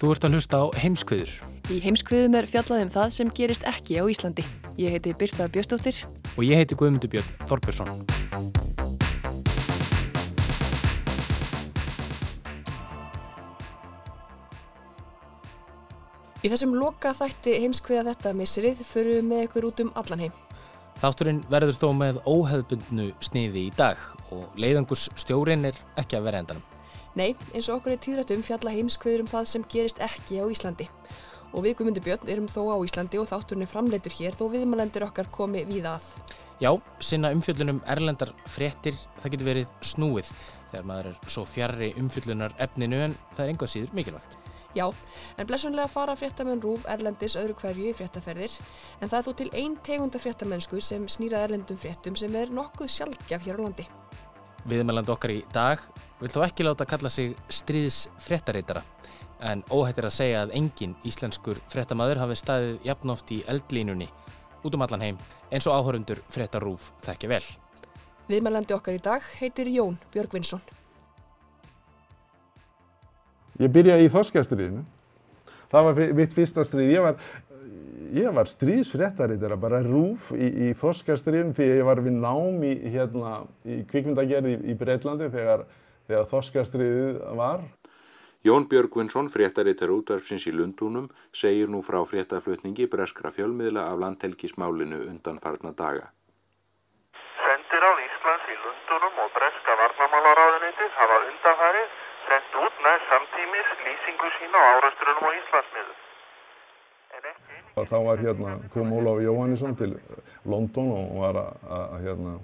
Þú ert að hlusta á heimskviður Í heimskviðum er fjallað um það sem gerist ekki á Íslandi. Ég heiti Birta Bjöstóttir. og ég heiti Guðmundur Björn Þorbjörnsson. Í þessum loka þætti heimskviða þetta missirið fyrir við með ykkur út um allan heim. Þátturinn verður þó með óheðbundnu sniði í dag og leiðangurs stjórin er ekki að vera endanum. Nei, eins og okkur er tíðrættum fjalla heimskviður um það sem gerist ekki á Íslandi. Og við Guðmundur Björn erum þó á Íslandi og þátturinn er framleitur hér þó viðmælendur okkar komi víða að. Já, sinna umfjöllunum erlendar fréttir, það getur verið snúið þegar maður er svo fjarrri umfjöllunar efninu en það er einhvað síður mikilvægt. Já, en blessunlega fara fréttamenn rúf erlendis öðru hverju í fréttaferðir en það er þó til ein tegunda fréttamennsku sem snýra erlendum fréttum sem er nokkuð sjaldgaf hér á landi. Viðmæland okkar í dag vil þó ekki láta kalla sig stríðs fréttareitara en óhætt er að segja að engin íslenskur fréttamaður hafi staðið jafnóft í eldlínunni út um allan heim eins og áhörundur fréttarúf þekkja vel. Viðmælandi okkar í dag heitir Jón Björgvinsson. Ég byrjaði í þorskastriðinu. Það var mitt fyrsta stríð. Ég var, ég var stríðsfréttaritara, bara rúf í, í þorskastriðinu því ég var við nám í, hérna, í kvikmyndagerði í, í Breitlandi þegar, þegar þorskastriðið var. Jón Björgvinsson, fréttaritar útvarfsins í Lundúnum, segir nú frá fréttaflutningi breskra fjölmiðla af landhelgismálinu undanfarna daga. Sendiráð Íslands í Lundunum og breska varnamálaráðunitið hafa undanfarið sendt út nær samtímis lýsingu sína á árastrunum á Íslandsmiðum. Þá var hérna, kom Ólaf Jóhannesson til London og var að, að hérna,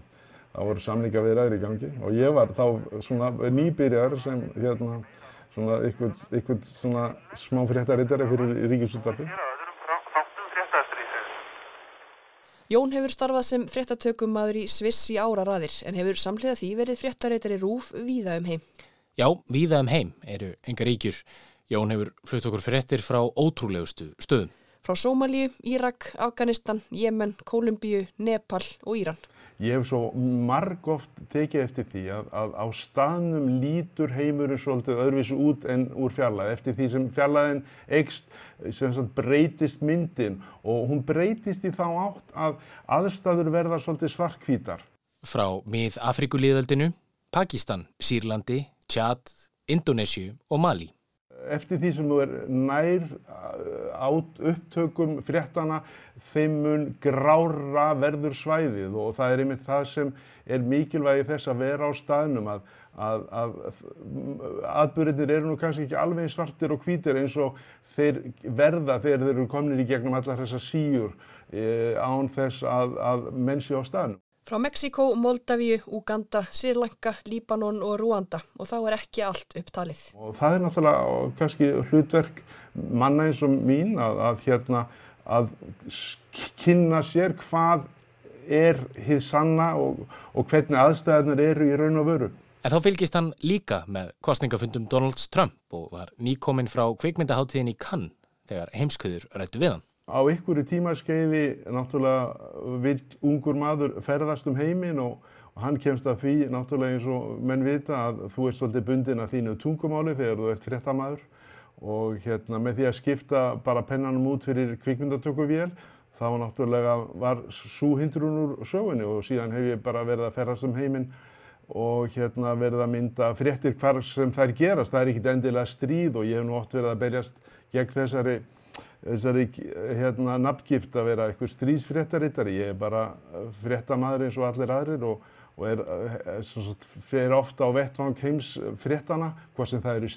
það voru samlinga viðræður í gangi og ég var þá svona nýbyrjar sem hérna, svona ykkur, ykkur svona smá fréttarittari fyrir Ríkisúttarpi. Jón hefur starfað sem fréttatökumadur í Sviss í áraraðir en hefur samhliða því verið fréttareitari rúf víða um heim. Já, víða um heim eru engar ríkjur. Jón hefur flutt okkur fréttir frá ótrúlegustu stöðum. Frá Sómalíu, Írak, Afganistan, Jemen, Kólumbíu, Nepal og Íran. Ég hef svo margóft tekið eftir því að, að á staðnum lítur heimurinn svolítið öðruvísu út en úr fjarlæð. Eftir því sem fjarlæðin eikst, sem sagt breytist myndin og hún breytist í þá átt að aðstæður verða svolítið svartkvítar. Frá mið Afrikulíðaldinu, Pakistan, Sýrlandi, Tjad, Indonésiu og Mali. Eftir því sem þú er nær át upptökum fréttana, þeim mun grára verður svæðið og það er einmitt það sem er mikilvægi þess að vera á staðnum að, að, að atbyrðinir eru nú kannski ekki alveg svartir og hvítir eins og þeir verða þegar þeir eru komin í gegnum allar þessar síur e, án þess að, að menn sé á staðnum. Frá Mexiko, Moldavíu, Uganda, Sýrlanka, Líbanon og Rúanda og þá er ekki allt upptalið. Og það er náttúrulega kannski hlutverk manna eins og mín að, að, hérna, að kynna sér hvað er hið sanna og, og hvernig aðstæðanar eru í raun og vöru. En þá fylgist hann líka með kostningafundum Donalds Trump og var nýkominn frá kvikmyndaháttíðin í Cannes þegar heimskuður rættu við hann. Á ykkur tímaskeiði náttúrulega vil ungur maður ferðast um heiminn og, og hann kemst að því náttúrulega eins og menn vita að þú ert svolítið bundin að þínu tungumáli þegar þú ert fréttamaður og hérna með því að skipta bara pennanum út fyrir kvikmyndatökuvél þá náttúrulega var svo hindrun úr sögunni og síðan hef ég bara verið að ferðast um heiminn og hérna verið að mynda fréttir hvar sem þær gerast. Það er ekkit endilega stríð og ég hef nú oft verið að berjast gegn þessari þessari hérna, nafngift að vera eitthvað stríðsfréttarittari. Ég er bara fréttamaður eins og allir aðrir og, og er, er, sagt, fer ofta á vettvang heims fréttana, hvað sem það eru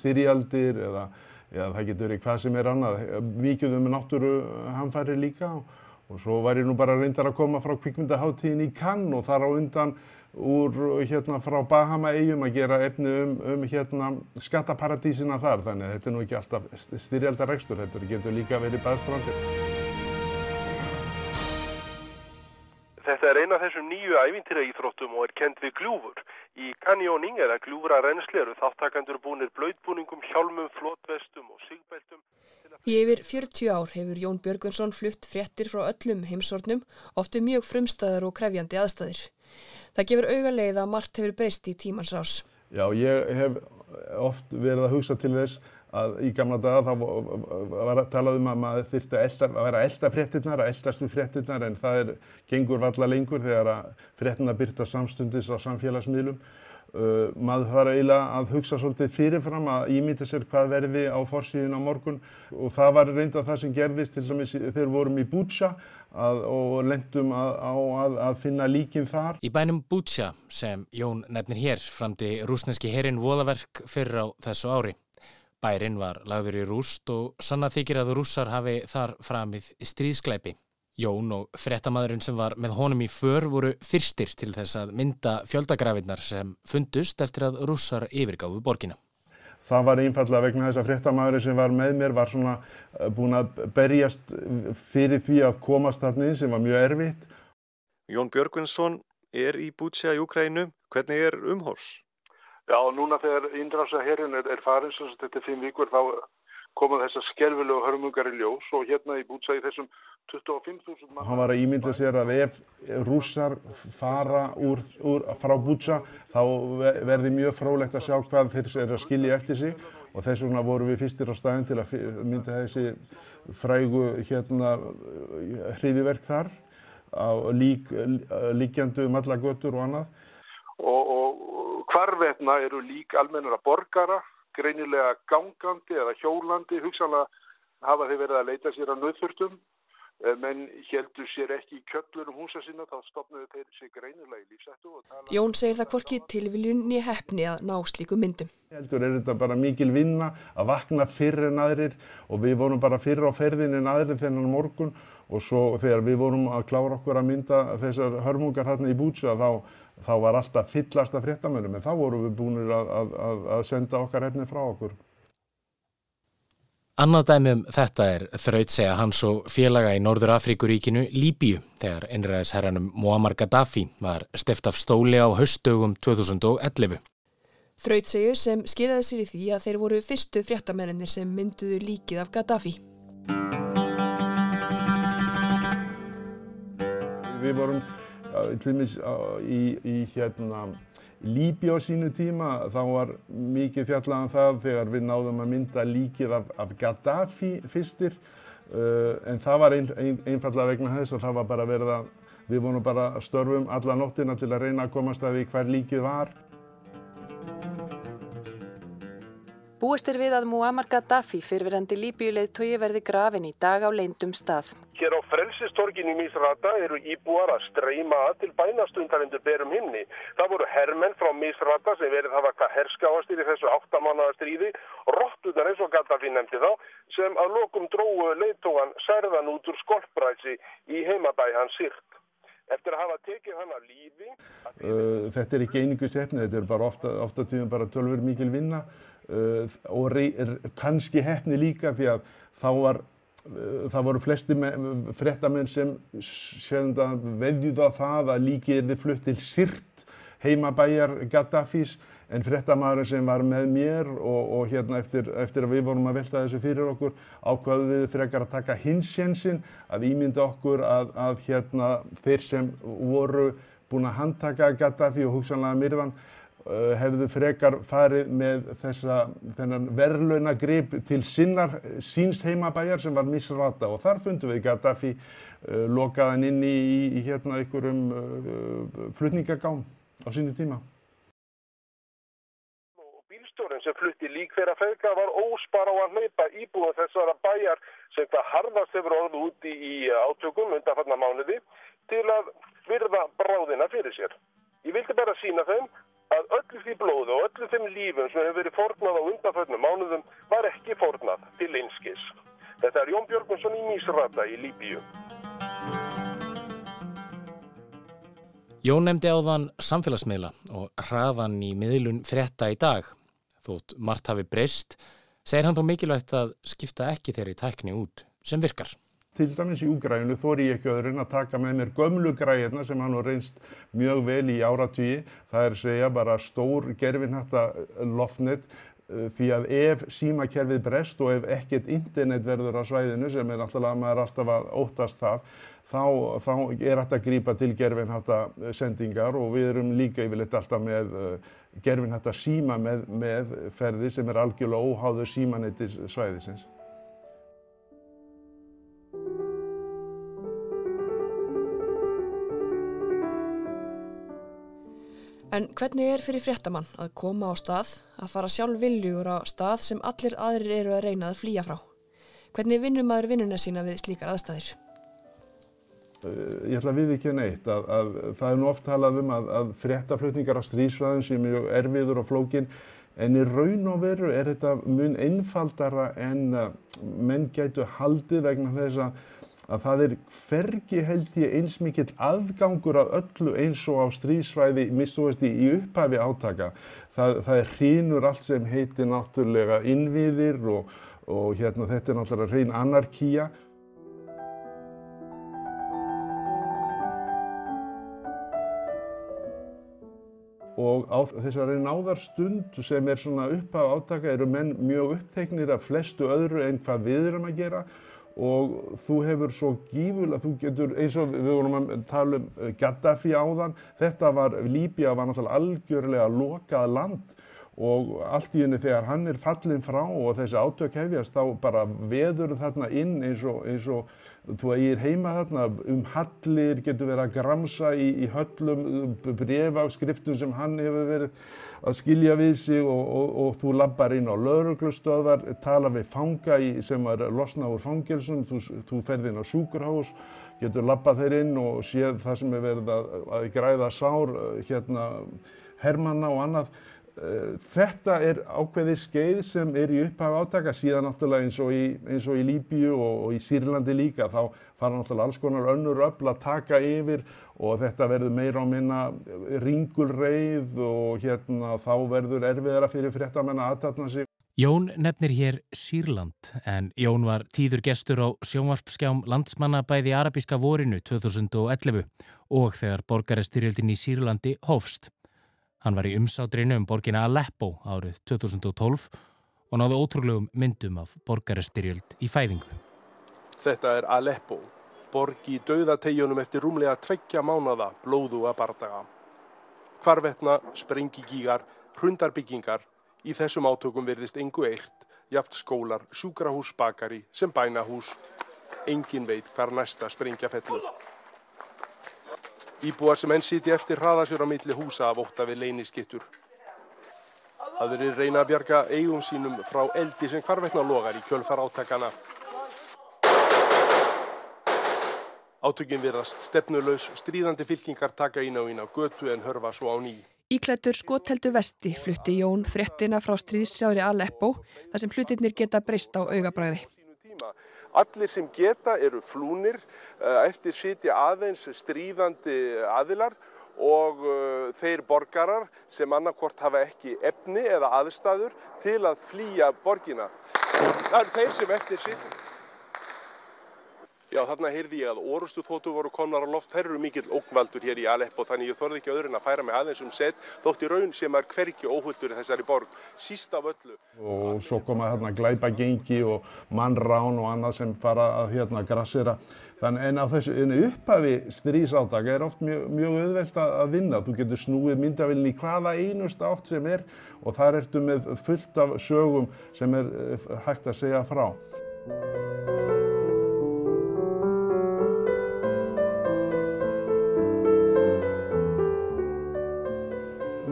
styrjaldir eða, eða það getur verið hvað sem er annað. Mikið um náttúru hamfæri líka og, og svo var ég nú bara reyndar að koma frá kvikmyndaháttíðin í Cannes og þar á undan úr hérna frá Bahama-eyjum að gera efni um, um hérna skattaparadísina þar þannig að þetta er nú ekki alltaf styrjaldarekstur, þetta getur líka verið baðstrandir. Þetta er eina af þessum nýju ævintýra íþróttum og er kent við gljúfur. Í kanjóning eða gljúfra reynsli eru þáttakandur búinir blöytbúningum, hjálmum, flótvestum og sigbeltum. Í yfir 40 ár hefur Jón Björgunsson flutt fréttir frá öllum heimsornum, ofti mjög frumstæðar og krefjandi aðstæðir. Það gefur auga leið að margt hefur breyst í tímans rás. Já, ég hef oft verið að hugsa til þess að í gamla daga þá var að talað um að maður þurfti að, elda, að vera að elda fréttinnar, að eldast við fréttinnar en það er gengur valla lengur þegar að fréttina byrta samstundis á samfélagsmiðlum. Uh, maður þarf eiginlega að hugsa svolítið fyrirfram að ímýta sér hvað verði á forsíðin á morgun og það var reynda það sem gerðist til dæmis þegar vorum í Bútsja og lendum að, á að, að finna líkin þar. Í bænum Bútsja sem Jón nefnir hér framdi rúsneski herin voðaverk fyrir á þessu ári. Bærin var lagður í rúst og sanna þykir að rússar hafi þar framið stríðskleipi. Jón og frettamadurinn sem var með honum í för voru fyrstir til þess að mynda fjöldagrafinnar sem fundust eftir að rússar yfirgáfu borgina. Það var einfallega vegna þess að frettamadurinn sem var með mér var svona eh, búin að berjast fyrir því að komast þarna inn sem var mjög erfitt. Jón Björgvinsson er í Bútsja í Ukrænu. Hvernig er umhors? Já, núna þegar inndrafsa herrin er, er farin, þetta er fimm vikur, þá koma þessar skerfilegu hörmungar í ljós og hérna í Bútsja í þessum 25.000 mann. Hann var að ímynda sér að ef rússar fara úr, úr, frá Bútsja þá verði mjög frólægt að sjá hvað þeir eru að skilja eftir sig og þess vegna vorum við fyrstir á staðin til að mynda þessi frægu hérna hriðiverk þar á lík, líkjandu um alla götur og annað. Og, og hvarvetna eru lík almennara borgara greinilega gangandi eða hjólandi, hugsanlega hafa þeir verið að leita sér að nöðfurtum, menn heldur sér ekki í kjöllunum húsa sína, þá stopnaðu þeir sér greinilega í lífsættu. Jón segir það hvorki tilviljunni hefni að ná slíku myndum. Heldur er þetta bara mikil vinna að vakna fyrr en aðrir og við vorum bara fyrr á ferðin en aðrir þennan morgun og svo þegar við vorum að klára okkur að mynda þessar hörmungar hérna í Bútsa þá þá var alltaf fyllast af fréttamönnum en þá vorum við búin að, að, að senda okkar efni frá okkur. Annað dæmi um þetta er þraut segja hans og félaga í Norður Afríkuríkinu Líbíu þegar einræðisherranum Muammar Gaddafi var stift af stóli á haustdögum 2011. Þraut segju sem skilaði sér í því að þeir voru fyrstu fréttamennir sem mynduðu líkið af Gaddafi. Við vorum Tlumis, í, í hérna, Líbi á sínu tíma þá var mikið fjallaðan um það þegar við náðum að mynda líkið af, af Gaddafi fyrstir uh, en það var ein, ein, einfallega vegna þess að það var bara verið að við vonum bara störfum alla nóttina til að reyna að komast að því hver líkið var. Búist er við að Muammar Gaddafi fyrfirandi líbíuleið tói verði grafin í dag á leindum stað. Hér á frelsistorgin í Misrata eru íbúar að streyma að til bænastundarindur berum himni. Það voru herrmenn frá Misrata sem verið hafa hvað herskáastir í þessu áttamannaða stríði, róttunar eins og Gaddafi nefndi þá, sem að lokum dróu leiðtógan særðan út úr skolpræsi í heimabæ hans Sirt. Eftir að hafa tekið hann að lífi... Uh, þetta er ekki einingu setni, þetta er bara ofta, ofta tíðan bara tölfur mikil vinna uh, og er kannski hefni líka því að þá var, uh, það voru flesti frettamenn sem veðjúða það að líki er þið flutt til Sirt heimabæjar Gaddafís en frettamæður sem var með mér og, og hérna eftir, eftir að við vorum að velta þessu fyrir okkur ákvaðu við frekar að taka hinsjensin að ímynda okkur að, að hérna þeir sem voru búin að handtaka Gaddafi og hugsanlega Mirvan hefðu frekar farið með þessa verðlaunagrip til sinnar síns heimabæjar sem var Misrata og þar fundum við Gaddafi uh, lokaðan inn í, í hérna einhverjum uh, flutningagám á sínu tíma. Bæjarstjórin sem flutti lík þeirra feðga var óspar á að hleypa íbúið þessara bæjar sem það harðast hefur orðu úti í átökum undanfarnar mánuði til að virða bráðina fyrir sér. Ég vildi bara sína þeim að öllu því blóðu og öllu þeim lífum sem hefur verið fornað á undanfarnum mánuðum var ekki fornað til einskis. Þetta er Jón Björgvinsson í Mísrata í Líbíu. Jón nefndi á þann samfélagsmiðla og hraðan í miðlun frétta í dag. Þótt margt hafi breyst, segir hann þó mikilvægt að skipta ekki þeirri tækni út sem virkar. Til dæmis í úgræðinu þóri ég ekki öðrun að taka með mér gömlu græðina sem hann har reynst mjög vel í áratvíi. Það er segja bara stór gerfinhætta loftnet því að ef símakerfið brest og ef ekkert internet verður á svæðinu sem er náttúrulega maður alltaf að óttast það þá, þá er þetta að grípa til gerfinhætta sendingar og við erum líka yfirleitt alltaf með gerfinhætta síma með, með ferði sem er algjörlega óháður símanettis svæðisins. En hvernig er fyrir fréttamann að koma á stað, að fara sjálf viljur á stað sem allir aðrir eru að reyna að flýja frá? Hvernig vinnur maður vinnuna sína við slíkar aðstæðir? Ég ætla að við ekki neitt að, að það er nú oft talað um að, að fréttaflutningar á strísfræðin sem er erfiður og flókin en í raun og veru er þetta mun einfaldara en menn gætu haldið vegna þess að að það er fergi held ég eins mikill aðgangur að öllu eins og á stríðsvæði mistuðast í upphafi átaka. Það, það hrínur allt sem heitir náttúrulega innviðir og, og hérna, þetta er náttúrulega hrein anarkía. Og á þessari náðarstund sem er svona upphaf átaka eru menn mjög uppteknir af flestu öðru en hvað við erum að gera og þú hefur svo gífurlega, þú getur, eins og við vorum að tala um Gaddafi áðan, þetta var, Líbia var náttúrulega algjörlega lokað land og allt í henni þegar hann er fallin frá og þessi átök hefjast þá bara veður þarna inn eins og, eins og þú eigir heima þarna um hallir, getur verið að gramsa í, í höllum, brefa á skriftum sem hann hefur verið að skilja við sig og, og, og þú lappar inn á lauruglustöðar, tala við fanga í, sem er losna úr fangilsum, þú, þú ferð inn á sjúkurhás, getur lappað þeir inn og séð það sem er verið að, að græða sár, hérna, hermanna og annað. Þetta er ákveðið skeið sem er í upphaf átaka síðan náttúrulega eins og í, eins og í Líbíu og, og í Sýrlandi líka. Þá fara náttúrulega alls konar önnur öll að taka yfir og þetta verður meira á minna ringulreið og hérna þá verður erfiðara fyrir fréttamenn að aðtatna sig. Jón nefnir hér Sýrland en Jón var tíður gestur á sjónvarpskjám landsmanna bæði arabíska vorinu 2011 og þegar borgarestyrjöldin í Sýrlandi hófst. Hann var í umsátrinu um borgina Aleppo árið 2012 og náðu ótrúlegum myndum af borgarestyrjöld í fæðingu. Þetta er Aleppo, borg í dauðategjunum eftir rúmlega tveggja mánada blóðu að bardaga. Hvarvetna, sprengigígar, hrundarbyggingar, í þessum átökum verðist engu eitt, jaft skólar, sjúkrahús, bakari sem bænahús. Engin veit hvar næsta sprengja fellur. Íbúar sem enn siti eftir hraða sér á milli húsa af ótta við leyniskittur. Aðrir reyna að bjarga eigum sínum frá eldi sem hvarvetna logar í kjölfar átakana. Átökin verðast stefnulegs, stríðandi fylkingar taka ína og ína götu en hörfa svo á ný. Íklættur skotheldu vesti flutti Jón fréttina frá stríðsrjári Aleppo þar sem hlutirnir geta breyst á augabræði. Allir sem geta eru flúnir, eftir sitja aðeins stríðandi aðilar og þeir borgarar sem annarkort hafa ekki efni eða aðstæður til að flýja borgina. Það eru þeir sem eftir sitja. Já, þarna heyrði ég að orustu þóttu voru komnar á loft. Þær eru mikill ógnvaldur hér í Aleppo þannig ég þorði ekki öðrun að færa mig aðeins um set þótt í raun sem er hverki óhullur í þessari borg, síst af öllu. Og svo koma þarna glæpa gengi og mannrán og annað sem fara að hérna grassera. Þannig en á þessu en upphafi stríðsátaka er oft mjög, mjög auðvelt að vinna. Þú getur snúið myndavillinni í hvaða einust átt sem er og þar ertu með fullt af sögum sem er hægt að segja frá.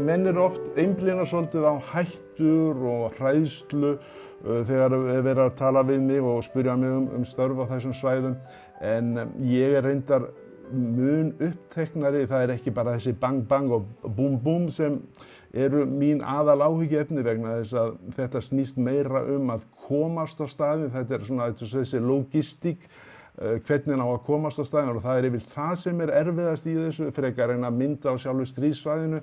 Menn eru oft einblina svolítið á hættur og hræðslu uh, þegar við verðum að tala við mig og spyrja mig um, um störf á þessum svæðum. En um, ég er reyndar mun uppteknari, það er ekki bara þessi bang bang og búm búm sem eru mín aðal áhyggefni vegna þess að þetta snýst meira um að komast á staðin, þetta er svona þessi logistík uh, hvernig ná að komast á staðin og það er yfir það sem er erfiðast í þessu frekar en að mynda á sjálfu stríðsvæðinu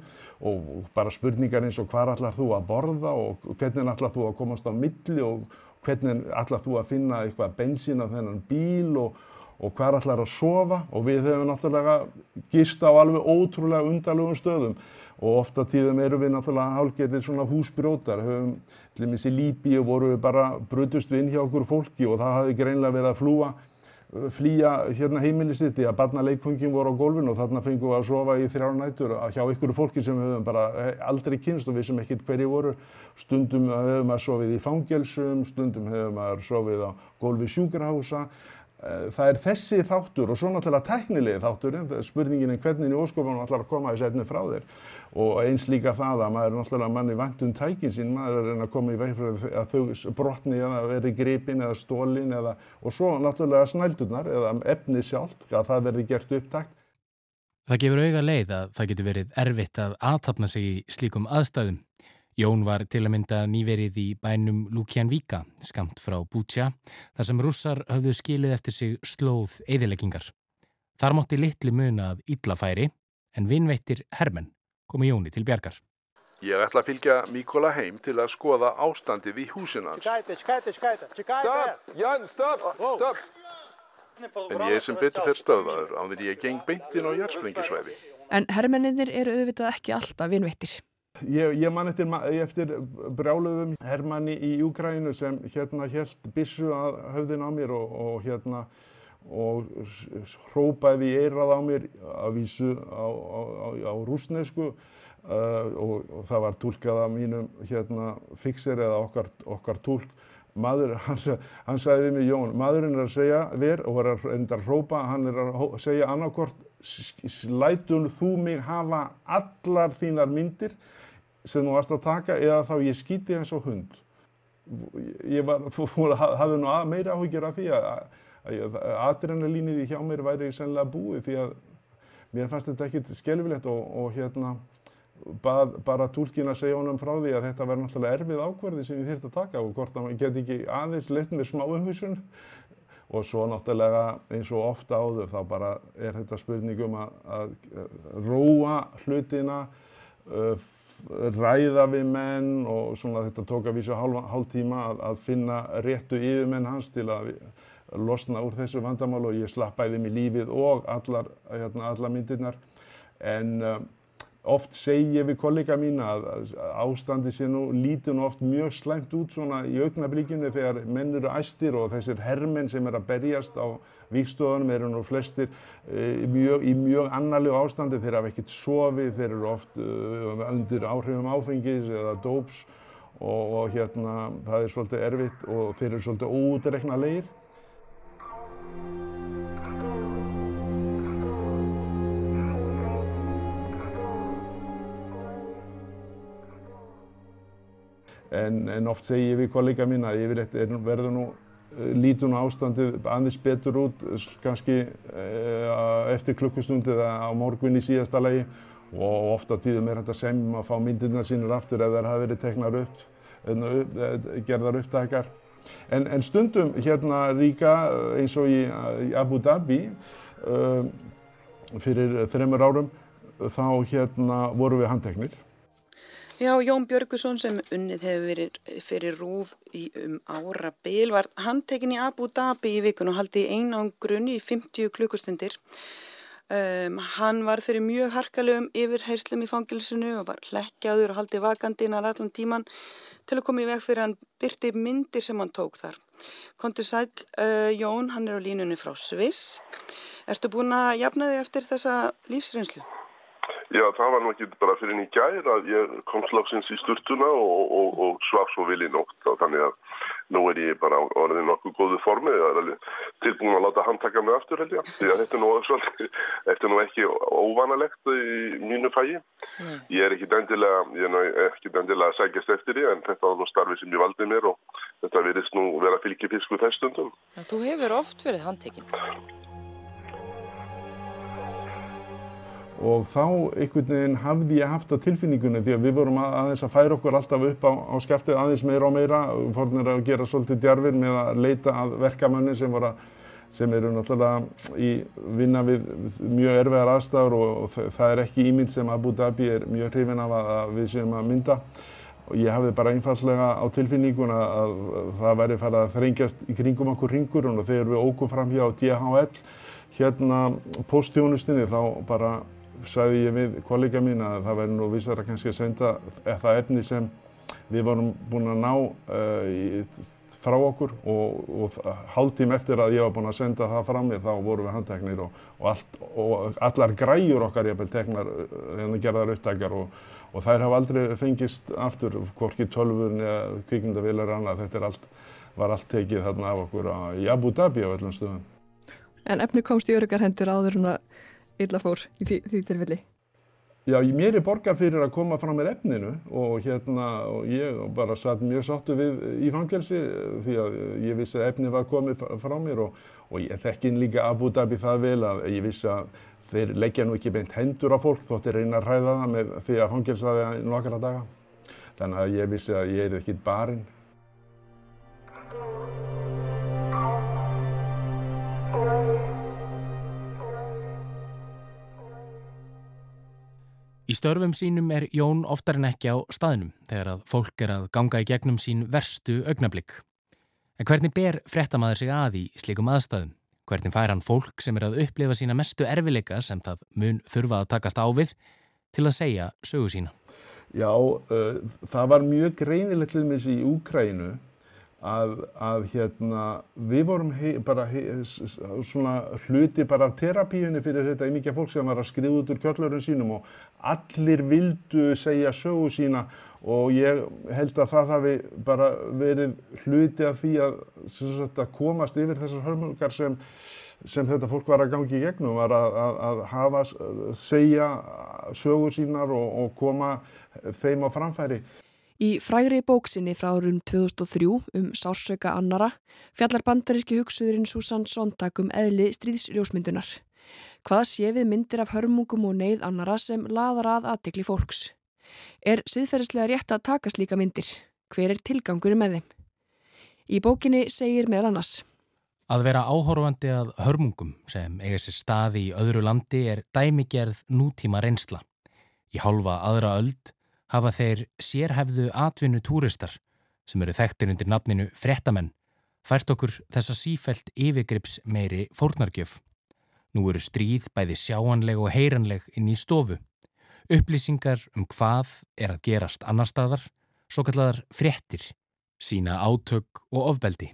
og bara spurningar eins og hvað ætlar þú að borða og hvernig ætlar þú að komast á milli og hvernig ætlar þú að finna eitthvað bensín á þennan bíl og og hver allar að sofa og við hefum náttúrulega gist á alveg ótrúlega undarlegum stöðum og ofta tíðum erum við náttúrulega hálfgerðir svona húsbrjótar, höfum til dæmis í Líbíu voru við bara brutust við inn hjá okkur fólki og það hafði greinlega verið að flúa, flýja hérna heimili sitt í að barnaleikfungin voru á gólfinu og þarna fengum við að sofa í þrjára nætur hjá ykkur fólki sem við höfum bara aldrei kynst og við sem ekkert hverju voru. Stundum höfum við sofið í fangelsum, stundum höfum við sofið á gólfi sjúkrahúsa. Eh, það er þessi þáttur og svo náttúrulega teknilegi þátturinn, spurningin er hvernig í óskopunum ætlar að koma þessi etni frá þér og eins líka það að maður er náttúrulega manni vantum tækin sín, maður er að reyna að koma í veg fyrir að þau brotni eða verði gripin eða stólin eða og svo náttúrulega snældurnar eða efni sjálf að það verði gert upptækt. Það gefur auga leið að það getur verið erfitt að aðtapna sig í slíkum aðstæðum. Jón var til að mynda nýverið í bænum Lukjanvíka, skamt frá Bútsja, þar sem rússar höfðu skilið eftir sig slóð eðileggingar. Þar mótti litli muna að illafæri, en vinnveittir Hermann komi Jóni til bjargar. Ég ætla að fylgja Míkola heim til að skoða ástandið í húsinans. Stopp! Jón, stopp! Stopp! En ég sem betur fer stöðvaður á því ég geng beintinn á jærssprengisvæði. En hermenninir eru auðvitað ekki alltaf vinnveittir. Ég, ég man eftir, eftir brjáluðum hermanni í Júgrænu sem hérna held bissu að höfðin á mér og, og hérna og hrópaði í eirað á mér að vísu á, á, á, á rúsnesku uh, og, og það var tólkað af mínum hérna fixer eða okkar, okkar tólk. Maður, hann, hann sagði við mig, Jón, maðurinn er að segja þér og var að enda að hrópa, hann er að segja annarkort, lætun þú mig hafa allar þínar myndir sem þú varst að taka eða þá ég skýti eins og hund. Ég var, fór, hafði nú meira áhyggjur af því að, adrenalínið hjá mér væri sennilega búið því að mér fannst þetta ekkert skelvilegt og, og hérna bað, bara tólkin að segja honum frá því að þetta verði náttúrulega erfið ákverði sem ég þýrst að taka og hvort að maður get ekki aðeins leitt með smá umhúsun og svo náttúrulega eins og ofta áður þá bara er þetta spurningum að, að róa hlutina uh, ræða við menn og svona þetta tók að vísa hálf, hálf tíma að, að finna réttu yfirmenn hans til að losna úr þessu vandamál og ég slappaði mig lífið og allar, hérna, allar myndirnar. En um, oft segi ég við kollega mína að, að ástandi sé nú lítið nú oft mjög slæmt út svona í augnablíkinu þegar menn eru æstir og þessir hermenn sem er að berjast á víkstöðunum eru nú flestir e, mjög, í mjög annarlegu ástandi. Þeir hafa ekkert sofið, þeir eru oft uh, undir áhrifum áfengis eða dóps og, og hérna það er svolítið erfitt og þeir eru svolítið óutrekna leir En, en oft segi ég við kollega mín að yfirleitt verður nú eh, lítun ástandið aðeins betur út kannski uh, eftir klukkustundu eða á morgun í síðasta lagi og ofta tíðum er þetta sem að fá myndirna sínur aftur ef þær hafa verið teknar upp, gerðar upptakar. En, en stundum hérna ríka eins og í, í Abu Dhabi uh, fyrir þreymur árum þá hérna voru við handteknir. Já, Jón Björgusson sem unnið hefur verið fyrir rúf í um ára bil var handtekinn í Abu Dhabi í vikun og haldi einangrunni í 50 klukkustundir. Um, hann var fyrir mjög harkalegum yfirheyslum í fangilsinu og var hlekkjaður og haldi vakandi innan allan tíman til að koma í veg fyrir hann byrti myndir sem hann tók þar. Kontur sæl, uh, Jón, hann er á línunni frá Sviss. Ertu búin að jafna þig eftir þessa lífsreynslu? Já, það var nú ekki bara fyrir en í gær að ég kom slagsins í sturtuna og, og, og svaf svo vil í nótt og þannig að nú er ég bara orðið nokkuð góðu formi og tilbúin að láta hann taka mig aftur held ég. Því að þetta er nú, svolítið, þetta er nú ekki óvanalegt í mínu Nei. ég er ekki dendilega ég er ekki dendilega að sækjast eftir því en þetta var nú starfið sem ég valdi mér og þetta verðist nú vera fylgifisku þessstundum Þú hefur oft verið handtekinn og þá einhvern veginn hafði ég haft á tilfinningunni því að við vorum aðeins að færa okkur alltaf upp á, á skaftið aðeins meira og meira fórnir að gera svolítið djarfir með að leita að verkamönni sem, sem eru náttúrulega í vinna við mjög erfiðar aðstæður og, og það er ekki ímynd sem Abu Dhabi er mjög hrifin af að, að við séum að mynda. Og ég hafði bara einfallega á tilfinninguna að, að það væri farið að þrengjast í kringum okkur ringurinn og þegar við ógum fram hjá DHL hérna postjónustinni þá bara sagði ég við kollega mín að það væri nú vissar að kannski að senda það efni sem við vorum búin að ná uh, frá okkur og, og hálf tím eftir að ég var búin að senda það frá mér þá vorum við handteknir og, og, allt, og allar græjur okkar ég teknar hérna uh, gerðar upptækjar og þær hafa aldrei fengist aftur, hvorki tölfurni eða kvikmyndavilar annað, þetta allt, var allt tekið þarna af okkur í Abu Dhabi á öllum stöðum. En efni komst í öryggar hendur áður en að illa fór í því, því tilfelli? Já, mér er borgað fyrir að koma fram með efninu og hérna og ég bara satt mjög sáttu við í fangelsi því að ég vissi að efni var komið frá mér og, og ég þekkin líka Abu Dhabi það vel að ég vissi að þeir leggja nú ekki beint hendur á fólk þótt er reyna að hræða það með því að fangelsaði nokkara daga. Þannig að ég vissi að ég er ekki barinn. Í störfum sínum er Jón oftar en ekki á staðnum þegar að fólk er að ganga í gegnum sín verstu augnablík. En hvernig ber frettamæður sig að í slikum aðstæðum? Hvernig fær hann fólk sem er að upplifa sína mestu erfileika sem það mun þurfa að takast á við til að segja sögu sína? Já, uh, það var mjög greinilegt til þessi í Úkrænu að, að hérna, við vorum hei, bara hei, svona hluti bara af terapíunni fyrir þetta mikið fólk sem var að skriða út úr kjöllurinn sínum og allir vildu segja sögu sína og ég held að það hafi bara verið hluti af því að, sagt, að komast yfir þessar hörmungar sem, sem þetta fólk var að gangi í gegnum, var að, að, hafa, segja sögur sínar og, og koma þeim á framfæri. Í frægri bóksinni frá árum 2003 um sársöka annara fjallar bandaríski hugsuðurinn Susan Sontag um eðli stríðsrjósmyndunar. Hvað sé við myndir af hörmungum og neyð annara sem laðar að aðtikli fólks? Er siðferðislega rétt að taka slíka myndir? Hver er tilgangur með þeim? Í bókinni segir meðal annars. Að vera áhorfandi að hörmungum sem eiga sér staði í öðru landi er dæmigerð nútíma reynsla. Í hálfa aðra öld hafa þeir sérhæfðu atvinnu túristar sem eru þekktir undir nafninu frettamenn fært okkur þessa sífælt yfirgrips meiri fórnargjöf. Nú eru stríð bæði sjáanleg og heyranleg inn í stofu. Upplýsingar um hvað er að gerast annar staðar, svo kallar frettir, sína átök og ofbeldi.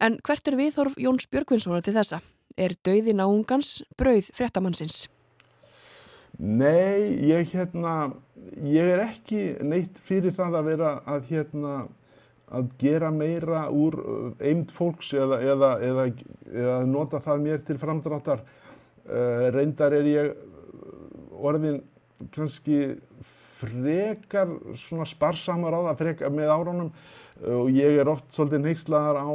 En hvert er viðhorf Jóns Björgvinssonar til þessa? Er dauði náungans brauð frettamannsins? Nei, ég, hérna, ég er ekki neitt fyrir það að vera að, hérna, að gera meira úr eind fólks eða, eða, eða, eða nota það mér til framdráttar. Uh, reyndar er ég orðin kannski frekar sparsamar á það frekar með áránum og ég er oft svolítið neykslaðar á,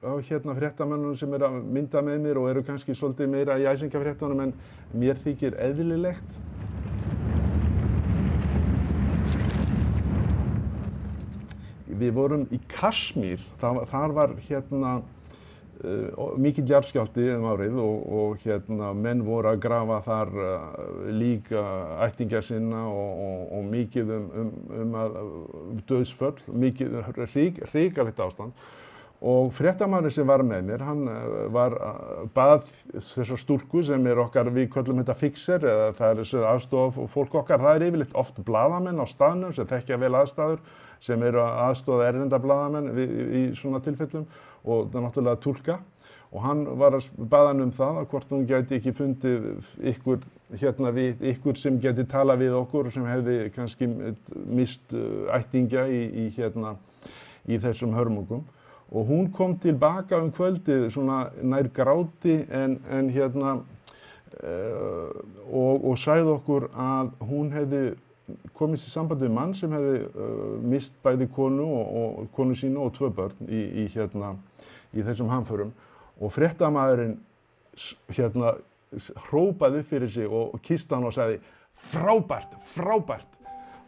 á hérna fréttamennunum sem er að mynda með mér og eru kannski svolítið meira í æsingafréttunum en mér þykir eðlilegt. Við vorum í Kashmír, þar, var hérna mikill jarðskjálti um árið og, og hérna menn voru að grafa þar uh, líka ættingja sinna og, og, og mikið um, um, um að döðsföll, mikið hrigalegt ástand. Og fréttamæri sem var með mér, hann var bað þessar stúrku sem er okkar, við köllum þetta fixer eða það er þessu aðstof fólk okkar, það er yfirleitt oft bladamenn á staðnum sem þekkja vel aðstæður sem eru aðstóða erlendablaðamenn í svona tilfellum og náttúrulega tólka og hann var að baða hann um það að hvort hún gæti ekki fundið ykkur, hérna við, ykkur sem geti tala við okkur sem hefði kannski mist ættingja í, í, hérna, í þessum hörmungum. Og hún kom tilbaka um kvöldið svona nær gráti en, en hérna uh, og, og sæði okkur að hún hefði komist í samband við mann sem hefði uh, mist bæði konu og, og konu sína og tvö börn í, í, hérna, í þessum hamförum og frettamæðurinn hérna hrópaði upp fyrir sig og kista hann og sagði frábært, frábært.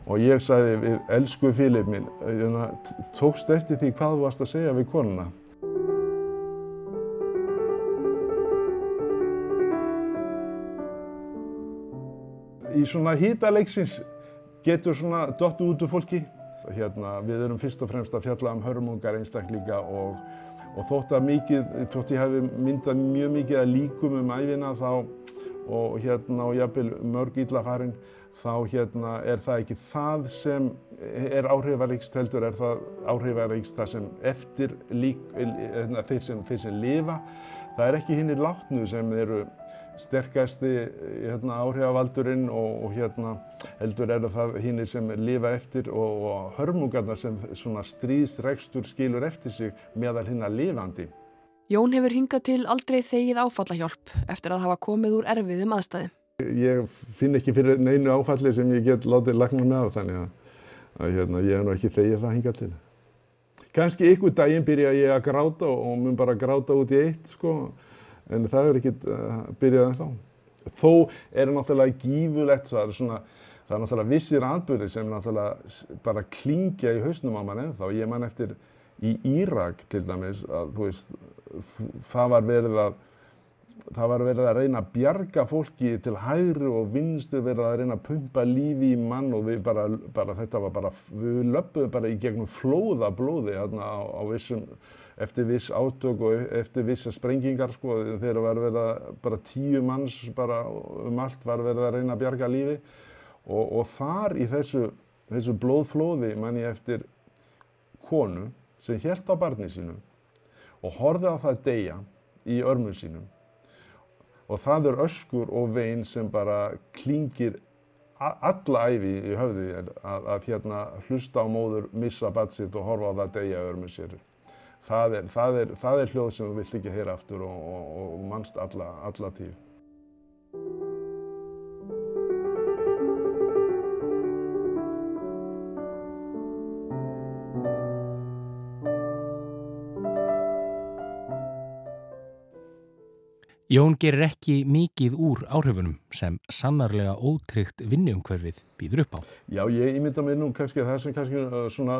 Og ég sagði við elsku Fílip minn hérna, tókst eftir því hvað þú varst að segja við konuna? Í svona hýtaleiksins getur svona dottu út úr fólki. Hérna, við erum fyrst og fremst að fjalla um hörmungar einstaklinga og, og þótt að mikið, þótt ég hef myndað mjög mikið að líkum um æfina þá og hérna og jafnvel mörg íllafarin þá hérna er það ekki það sem er áhrifaríkst heldur er það áhrifaríkst það sem eftir lík, hérna, þeir, sem, þeir sem lifa. Það er ekki hinnir látnu sem eru sterkasti hérna, áhrifavaldurinn og, og hérna, heldur er það hinnir sem lifa eftir og, og hörmungarna sem svona stríðsregstur skilur eftir sig meðal hinna lifandi. Jón hefur hingað til aldrei þegið áfallahjálp eftir að hafa komið úr erfiðum aðstæði. Ég finn ekki fyrir neinu áfalli sem ég get látið lagna með á þannig að, að hérna, ég hef nú ekki þegið það hingað til. Kanski ykkur daginn byrja ég að gráta og mun bara gráta út í eitt sko en það er ekkert uh, byrjað en þá. Þó er náttúrulega gífulegt það er svona, það er náttúrulega vissir atbyrði sem náttúrulega bara klingja í hausnum á mann ennþá. Ég man eftir í Írak til dæmis að þú veist það var verið að það var verið að reyna að bjarga fólki til hægri og vinstir verið að reyna að pumpa lífi í mann og við bara, bara þetta var bara, við löpum bara í gegnum flóða blóði hérna á, á vissum, eftir viss átök og eftir vissa sprengingar sko þegar var verið að bara tíu manns bara um allt var verið að reyna að bjarga lífi og, og þar í þessu, þessu blóðflóði mann ég eftir konu sem held á barni sínu og horfið á það deyja í örmum sínum og það er öskur og vein sem bara klingir alla æfi í höfði að, að hérna hlusta á móður, missa badsitt og horfa á það degja örmur sér. Það er, það, er, það er hljóð sem þú vilt ekki heyra aftur og, og, og mannst alla, alla tíð. Jón gerir ekki mikið úr áhrifunum sem sannarlega ótryggt vinniumhverfið býður upp á. Já, ég ímynda mig nú kannski það sem kannski svona,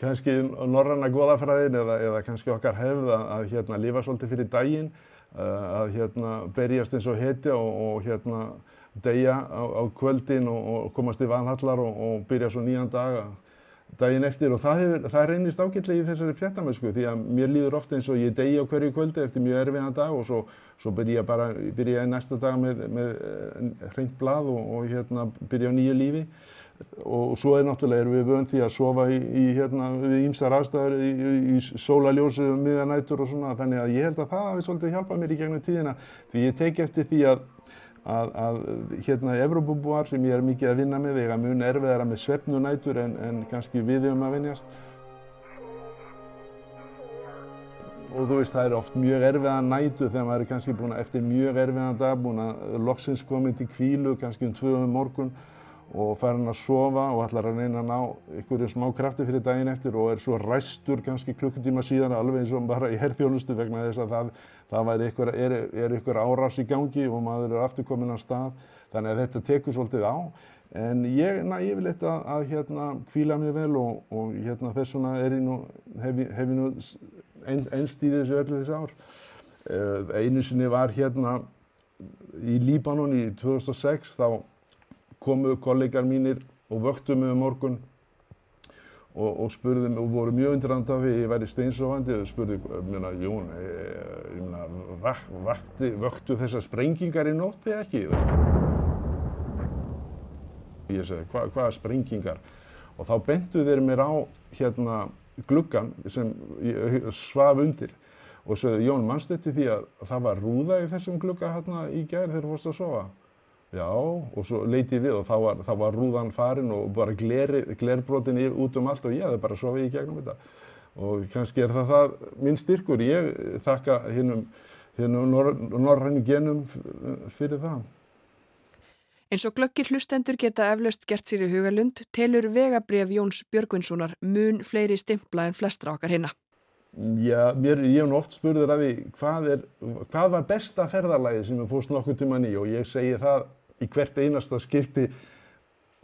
kannski norranna goðafræðin eða, eða kannski okkar hefð að, að hérna lifa svolítið fyrir daginn, að hérna berjast eins og hetja og, og hérna deyja á, á kvöldin og, og komast í vanhallar og, og byrja svo nýjan dag að daginn eftir og það, hefur, það reynist ágætlega í þessari fjartamösku því að mér líður ofta eins og ég degi á hverju kvöldi eftir mjög erfiðan dag og svo, svo byrja ég bara byrja ég næsta dag með, með eh, hreint blað og, og hérna, byrja á nýju lífi. Og svo er náttúrulega erum við vönd því að sofa í, í hérna, við ímstar aðstæður í, í, sólaljósu um miðanætur og svona þannig að ég held að það hafi svolítið hjálpað mér í gegnum tíðina. Því ég teki eftir því að að, að hérna Evrópubúar sem ég er mikið að vinna með eiga mun erfiðara með svefnunætur en, en kannski við um að vinjast. Og þú veist það er oft mjög erfiða nætu þegar maður er kannski búin að eftir mjög erfiðan dag búin að loksins komið til kvílu kannski um tvöðum morgun og farin að sofa og ætlar að reyna að ná einhverju smá krafti fyrir daginn eftir og er svo ræstur kannski klukkutíma síðan alveg eins og bara í herþjónustu vegna þess að það, það ykkur, er, er ykkur árás í gangi og maður er aftur komin á stað þannig að þetta tekur svolítið á en ég, na, ég vil eitthvað að, að hérna kvíla mig vel og, og hérna þess vegna er ég nú, hef, ég nú ein, einst í þessu öllu þessi ár. Uh, einu sinni var hérna í Líbanon í 2006 þá komu kollegar mínir og vöktu mig um morgun og, og spurðu mig og voru mjög undirrand af því ég væri steinsofandi og spurðu, mér að Jón, ég meina, vakti, vöktu þessar sprengingar í nótti ekki? Ég segi, hva, hvaða sprengingar? og þá bentu þeir mér á hérna gluggan sem svaf undir og svo Jón mannstetti því að það var rúða í þessum glugga hérna í gær þegar þú fórst að sofa. Já, og svo leiti við og þá var, þá var rúðan farin og bara gleri, glerbrotin út um allt og ég hefði bara sofið í gegnum þetta. Og kannski er það það minn styrkur. Ég þakka hinnum, norrænu genum fyrir það. Eins og glöggir hlustendur geta eflaust gert sér í hugalund telur vegabref Jóns Björgvinssonar mun fleiri stimpla en flestra okkar hinna. Já, mér, ég hef nú oft spurður að því hvað, er, hvað var besta ferðarlægi sem við fórst nokkur tíman í og ég segi það í hvert einasta skipti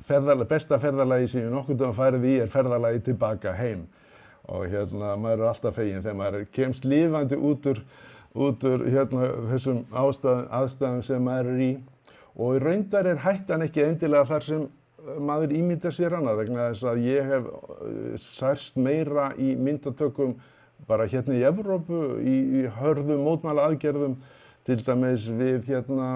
ferðarlægi, besta ferðarlægi sem við nokkur tíman færið í er ferðarlægi tilbaka heim. Og hérna maður er alltaf fegin þegar maður kemst lífandi út úr, út úr hérna, þessum ástæð, aðstæðum sem maður er í. Og í raundar er hættan ekki endilega þar sem maður ímynda sér hana vegna þess að ég hef særst meira í myndatökum bara hérna í Evrópu í, í hörðum mótmæla aðgerðum til dæmis við hérna,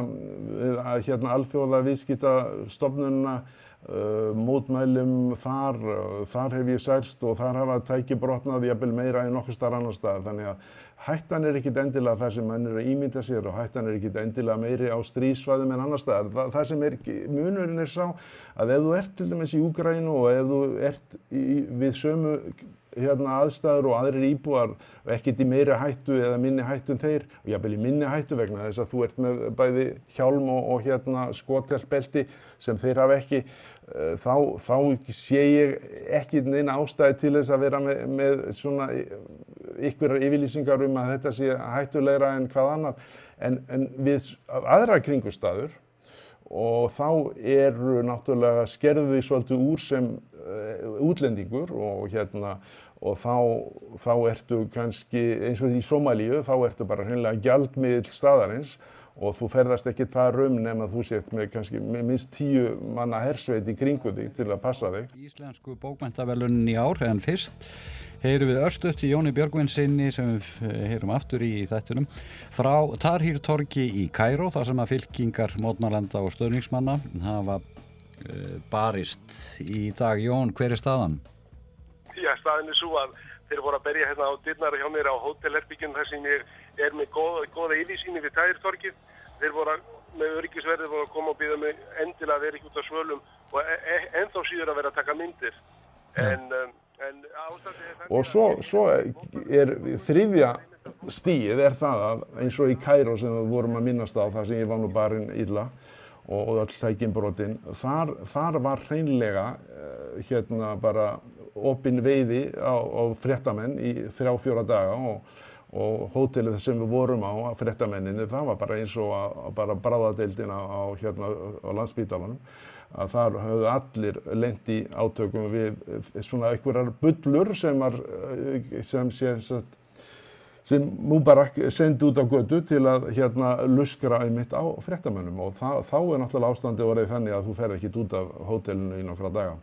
hérna alþjóða viðskiptastofnunna uh, mótmælum þar, uh, þar hef ég særst og þar hafa tæki brotnað jafnvel meira en nokkur starf annar stað þannig að hættan er ekkit endilega það sem mann er að ímynda sér og hættan er ekkit endilega meiri á strísvæðum en annar staðar. Þa, það sem er, munurinn er sá að ef þú ert til dæmis í Úgrænu og ef þú ert í, við sömu hérna, aðstæður og aðrir íbúar ekkert í meiri hættu eða minni hættu en þeir og jáfnvel í minni hættu vegna þess að þú ert með bæði hjálm og, og hérna, skotteltbelti sem þeir hafa ekki eh, þá, þá sé ég ekki neina ástæði til þess að vera með, með svona ykkurar yfirlýsingar um að þetta sé hættulegra en hvað annað. En, en við aðra kringustæður og þá eru náttúrulega skerðið svolítið úr sem útlendingur og hérna og þá, þá ertu kannski eins og í Somalíu þá ertu bara hreinlega gjaldmiðl staðarins og þú ferðast ekki þar um nema þú sett með kannski með minst tíu manna hersveit í kringu þig til að passa þig. Íslensku bókmæntavelunin í ár en fyrst heyrum við örstuðt í Jóni Björgvinsinni sem við heyrum aftur í þættunum frá Tarhýr Torgi í Kæró þar sem að fylkingar, mótnarlanda og stöðningsmanna hafa barist í dag. Jón, hver er staðan? Já, staðin er svo að þeir voru að berja hérna á dyrnara hjá mér á hótelherbyggjum þar sem ég er með góða, góða yfirsýni við Tæðirtorkið. Þeir voru að, með öryggisverði voru að koma og býða mig endilega að vera ekki út af svölum og e e ennþá síður að vera að taka myndir. En, um, en er og svo, svo er þriðja stíð er það að eins og í Kæró sem við vorum að minnast á það sem ég var nú barinn illa og, og öll tækinbrotin þar, þar var hreinlega uh, hérna bara opinn veiði á, á fréttamenn í þrjá fjóra daga og, og hótelið sem við vorum á, fréttamenninni, það var bara eins og að, bara bráðadeildin á, hérna, á landsbítalanum að þar höfðu allir lendi átökum við svona einhverjar bullur sem var sem, sem, sem, sem Mubarak sendi út á götu til að hérna luskra einmitt á fréttamennum og það, þá er náttúrulega ástandi orðið þannig að þú fer ekkit út af hótelinu í nokkra daga.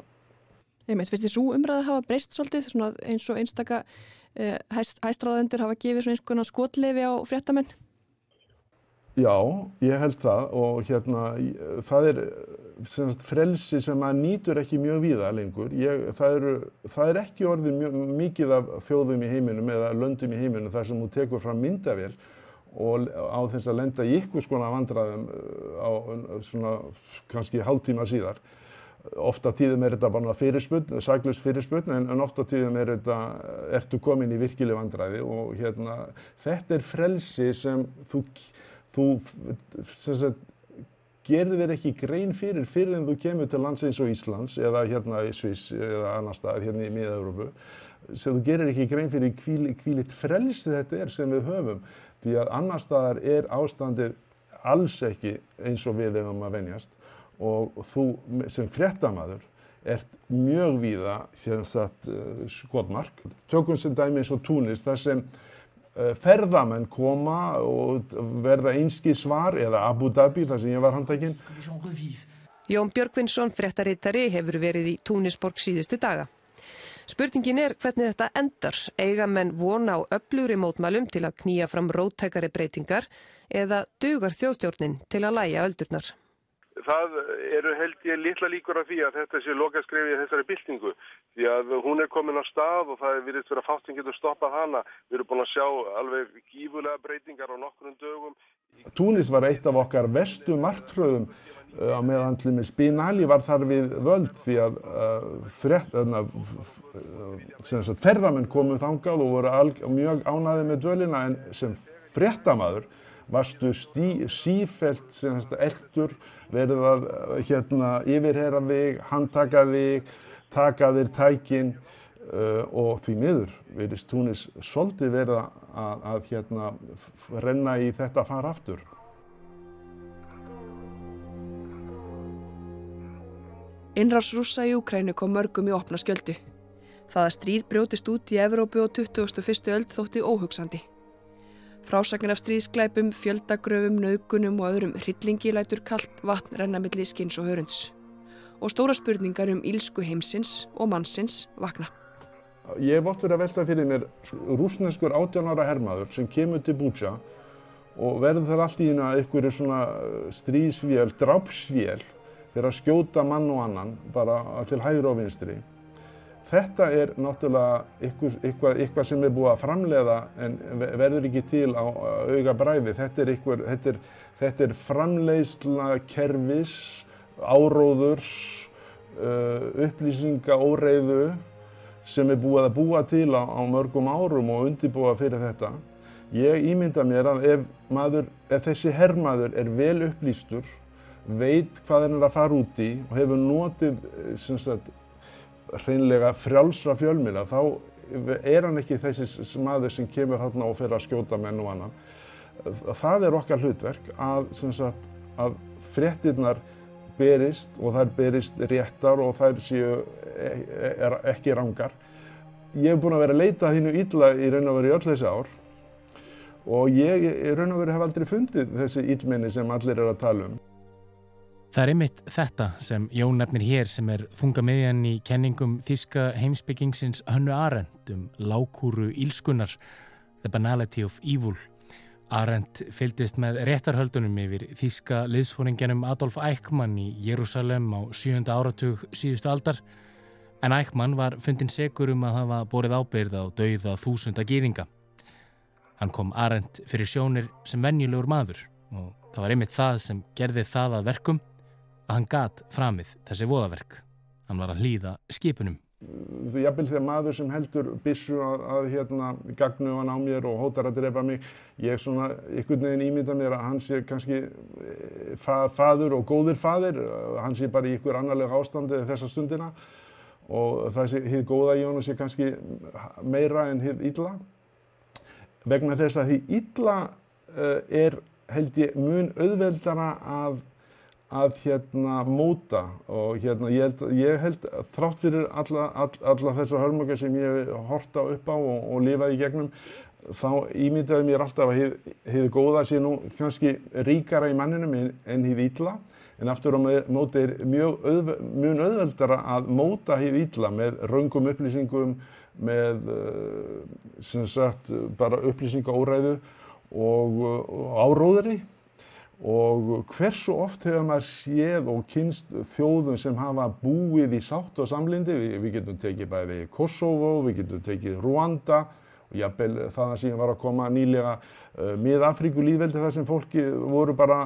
Einmitt, finnst þið svo umræði að hafa breyst svolítið eins og einstaka uh, hæst, hæstræðendur hafa gefið svona eins konar skotleifi á fréttamenn? Já, ég held það og hérna það er semast, frelsi sem maður nýtur ekki mjög víða lengur. Ég, það, eru, það er ekki orðið mjög, mikið af þjóðum í heiminum eða löndum í heiminum þar sem þú tekur fram myndavél og á þess að lenda í ykkur skona vandraðum á svona kannski hálftíma síðar ofta tíðum er þetta bara fyrirspunn, saglus fyrirspunn en, en ofta tíðum er þetta, ertu komin í virkileg vandræði og hérna þetta er frelsi sem þú, þú sagt, gerir þér ekki grein fyrir fyrir en þú kemur til lands eins og Íslands eða hérna í Sviss eða annar stað hérna í miða-Európu sem þú gerir ekki grein fyrir hvílitt frelsi þetta er sem við höfum því að annar staðar er ástandið alls ekki eins og við hefum að venjast og þú sem fréttamaður ert mjög víða sagt, uh, skotmark. Tökum sem dæmi eins og Túnis þar sem ferðamenn koma og verða einski svar eða Abu Dhabi þar sem ég var handtækinn. Jón Björgvinsson, fréttarittari, hefur verið í Túnisborg síðustu daga. Spurningin er hvernig þetta endar. Eiga menn vona á öflugri mótmælum til að knýja fram róttækari breytingar eða dugar þjóðstjórnin til að læja öldurnar? það eru held ég litla líkur af því að þetta sé lokaskrefið í þessari byltingu því að hún er komin á stað og það er virðist verið að sem getur stoppað hana. Við erum búin að sjá alveg gífulega breytingar á nokkrum dögum. Túnis var eitt af okkar vestu martröðum uh, á meðan með Spinali var þar við völd því að uh, uh ferðamenn komu þangað og voru alg, mjög ánaði með dölina en sem frettamæður varstu stí, sífelt eldur verið að hérna, yfirherra þig, handtaka þig, taka þér tækin uh, og því miður verist Túnis svolítið verið að, að hérna, renna í þetta fara aftur. Innrás rúsa í Ukrænu kom mörgum í opna skjöldu. Það að stríð brjótist út í Evrópu og 21. öld þótti óhugsandi. Frásagnir af stríðsklæpum, fjöldagröfum, nöðgunum og öðrum hryllingi lætur kallt vatn rennamilli skins og hörunds. Og stóra spurningar um ílsku heimsins og mannsins vakna. Ég hef oft verið að velta fyrir mér rúsneskur 18 ára hermaður sem kemur til Bútsja og verður þar allt í hérna einhverju svona uh, stríðsvél, drápsvél fyrir að skjóta mann og annan bara til hægur og vinstri. Þetta er náttúrulega eitthvað, eitthvað sem er búið að framleiða en verður ekki til á auga bræði. Þetta er, eitthvað, þetta er, þetta er framleiðsla kervis, áróðurs, uh, upplýsinga óreiðu sem er búið að búa til á, á mörgum árum og undirbúa fyrir þetta. Ég ímynda mér að ef, maður, ef þessi herrmaður er vel upplýstur, veit hvað hann er að fara út í og hefur notið sagt, hreinlega frjálsra fjölmila, þá er hann ekki þessi maður sem kemur þarna og fer að skjóta menn og annan. Það er okkar hlutverk að, sagt, að fréttinnar berist og þær berist réttar og þær séu e, e, ekki rangar. Ég hef búin að vera að leita þínu illa í raun og veru í öll þessi ár og ég í raun og veru hef aldrei fundið þessi illminni sem allir er að tala um. Það er einmitt þetta sem Jón nefnir hér sem er þunga miðjan í kenningum þíska heimsbyggingsins Hönnu Arendt um lákúru ílskunnar, The Banality of Evil. Arendt fylgdist með réttarhöldunum yfir þíska liðsfóringjanum Adolf Eichmann í Jérúsalem á sjönda áratug síðustu aldar en Eichmann var fundin segur um að hafa borið ábyrð á dauða þúsunda gýðinga. Hann kom Arendt fyrir sjónir sem venjulegur maður og það var einmitt það sem gerði það að verkum að hann gat framið þessi voðaverk. Hann var að hlýða skipunum. Það jafnvel þegar maður sem heldur bissu að, að hérna gagnu hann á mér og hótar að drepa mig, ég svona ykkur neginn ímynda mér að hann sé kannski eh, fa fadur og góður fadir, hann sé bara í ykkur annarlega ástandi þessa stundina og það sé hitt góða í honum sé kannski meira en hitt illa. Vegna þess að því illa uh, er held ég mun auðveldara að að hérna móta og hérna ég held, ég held þrátt fyrir alla, all, alla þessar hörmökar sem ég horta upp á og, og lifaði í gegnum þá ímyndaði mér alltaf að hefði góða sé nú kannski ríkara í manninum en, en hefði ítla en aftur á móti er mjög, auð, mjög auðveldara að móta hefði ítla með raungum upplýsingum með sem sagt bara upplýsingaóræðu og, og áróðri og hversu oft hefur maður séð og kynst þjóðum sem hafa búið í sátt og samlindi, Vi, við getum tekið bæði Kosovo, við getum tekið Rwanda og jafnvel það sem var að koma nýlega uh, með Afríku líðveldi þar sem fólki voru bara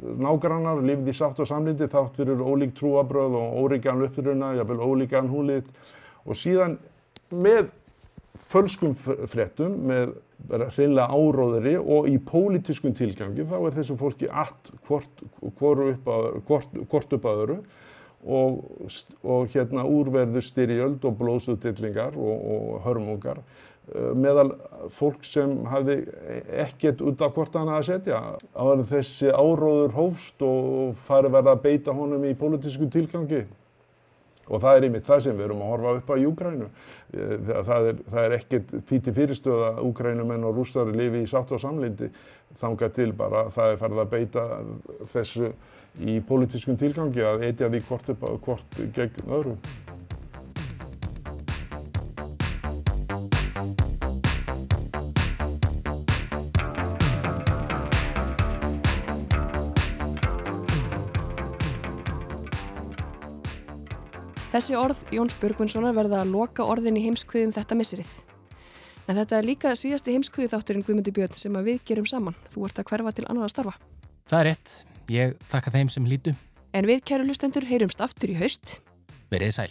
nágrannar lifið í sátt og samlindi þátt fyrir ólík trúabröð og óryggan uppduruna, jafnvel ólíkan húlit og síðan með fölskum frettum, með hreinlega áróðri og í pólitískun tilgangi þá er þessu fólki allt hvort, hvort, hvort upp að öru og, og hérna úrverðu styrjöld og blóðsutillingar og, og hörmungar eh, meðal fólk sem hafði ekkert út af hvort hann að setja. Það var þessi áróður hófst og farið verið að beita honum í pólitískun tilgangi og það er einmitt það sem við erum að horfa upp á í Úgrænu. Það er, er ekkert píti fyrirstöða að Úgrænumenn og rústari lifi í sátt og samlindi þanga til bara það er farið að beita þessu í pólitískun tilgangi að eitja því hvort, upp, hvort gegn öðru. Þessi orð Jóns Björgvinssonar verða að loka orðin í heimskviðum þetta missirið. En þetta er líka síðasti heimskviðu þátturinn Guðmundi Björn sem við gerum saman. Þú ert að hverfa til annar að starfa. Það er rétt. Ég þakka þeim sem hlýtu. En við, kæru lustendur, heyrumst aftur í haust. Verið sæl.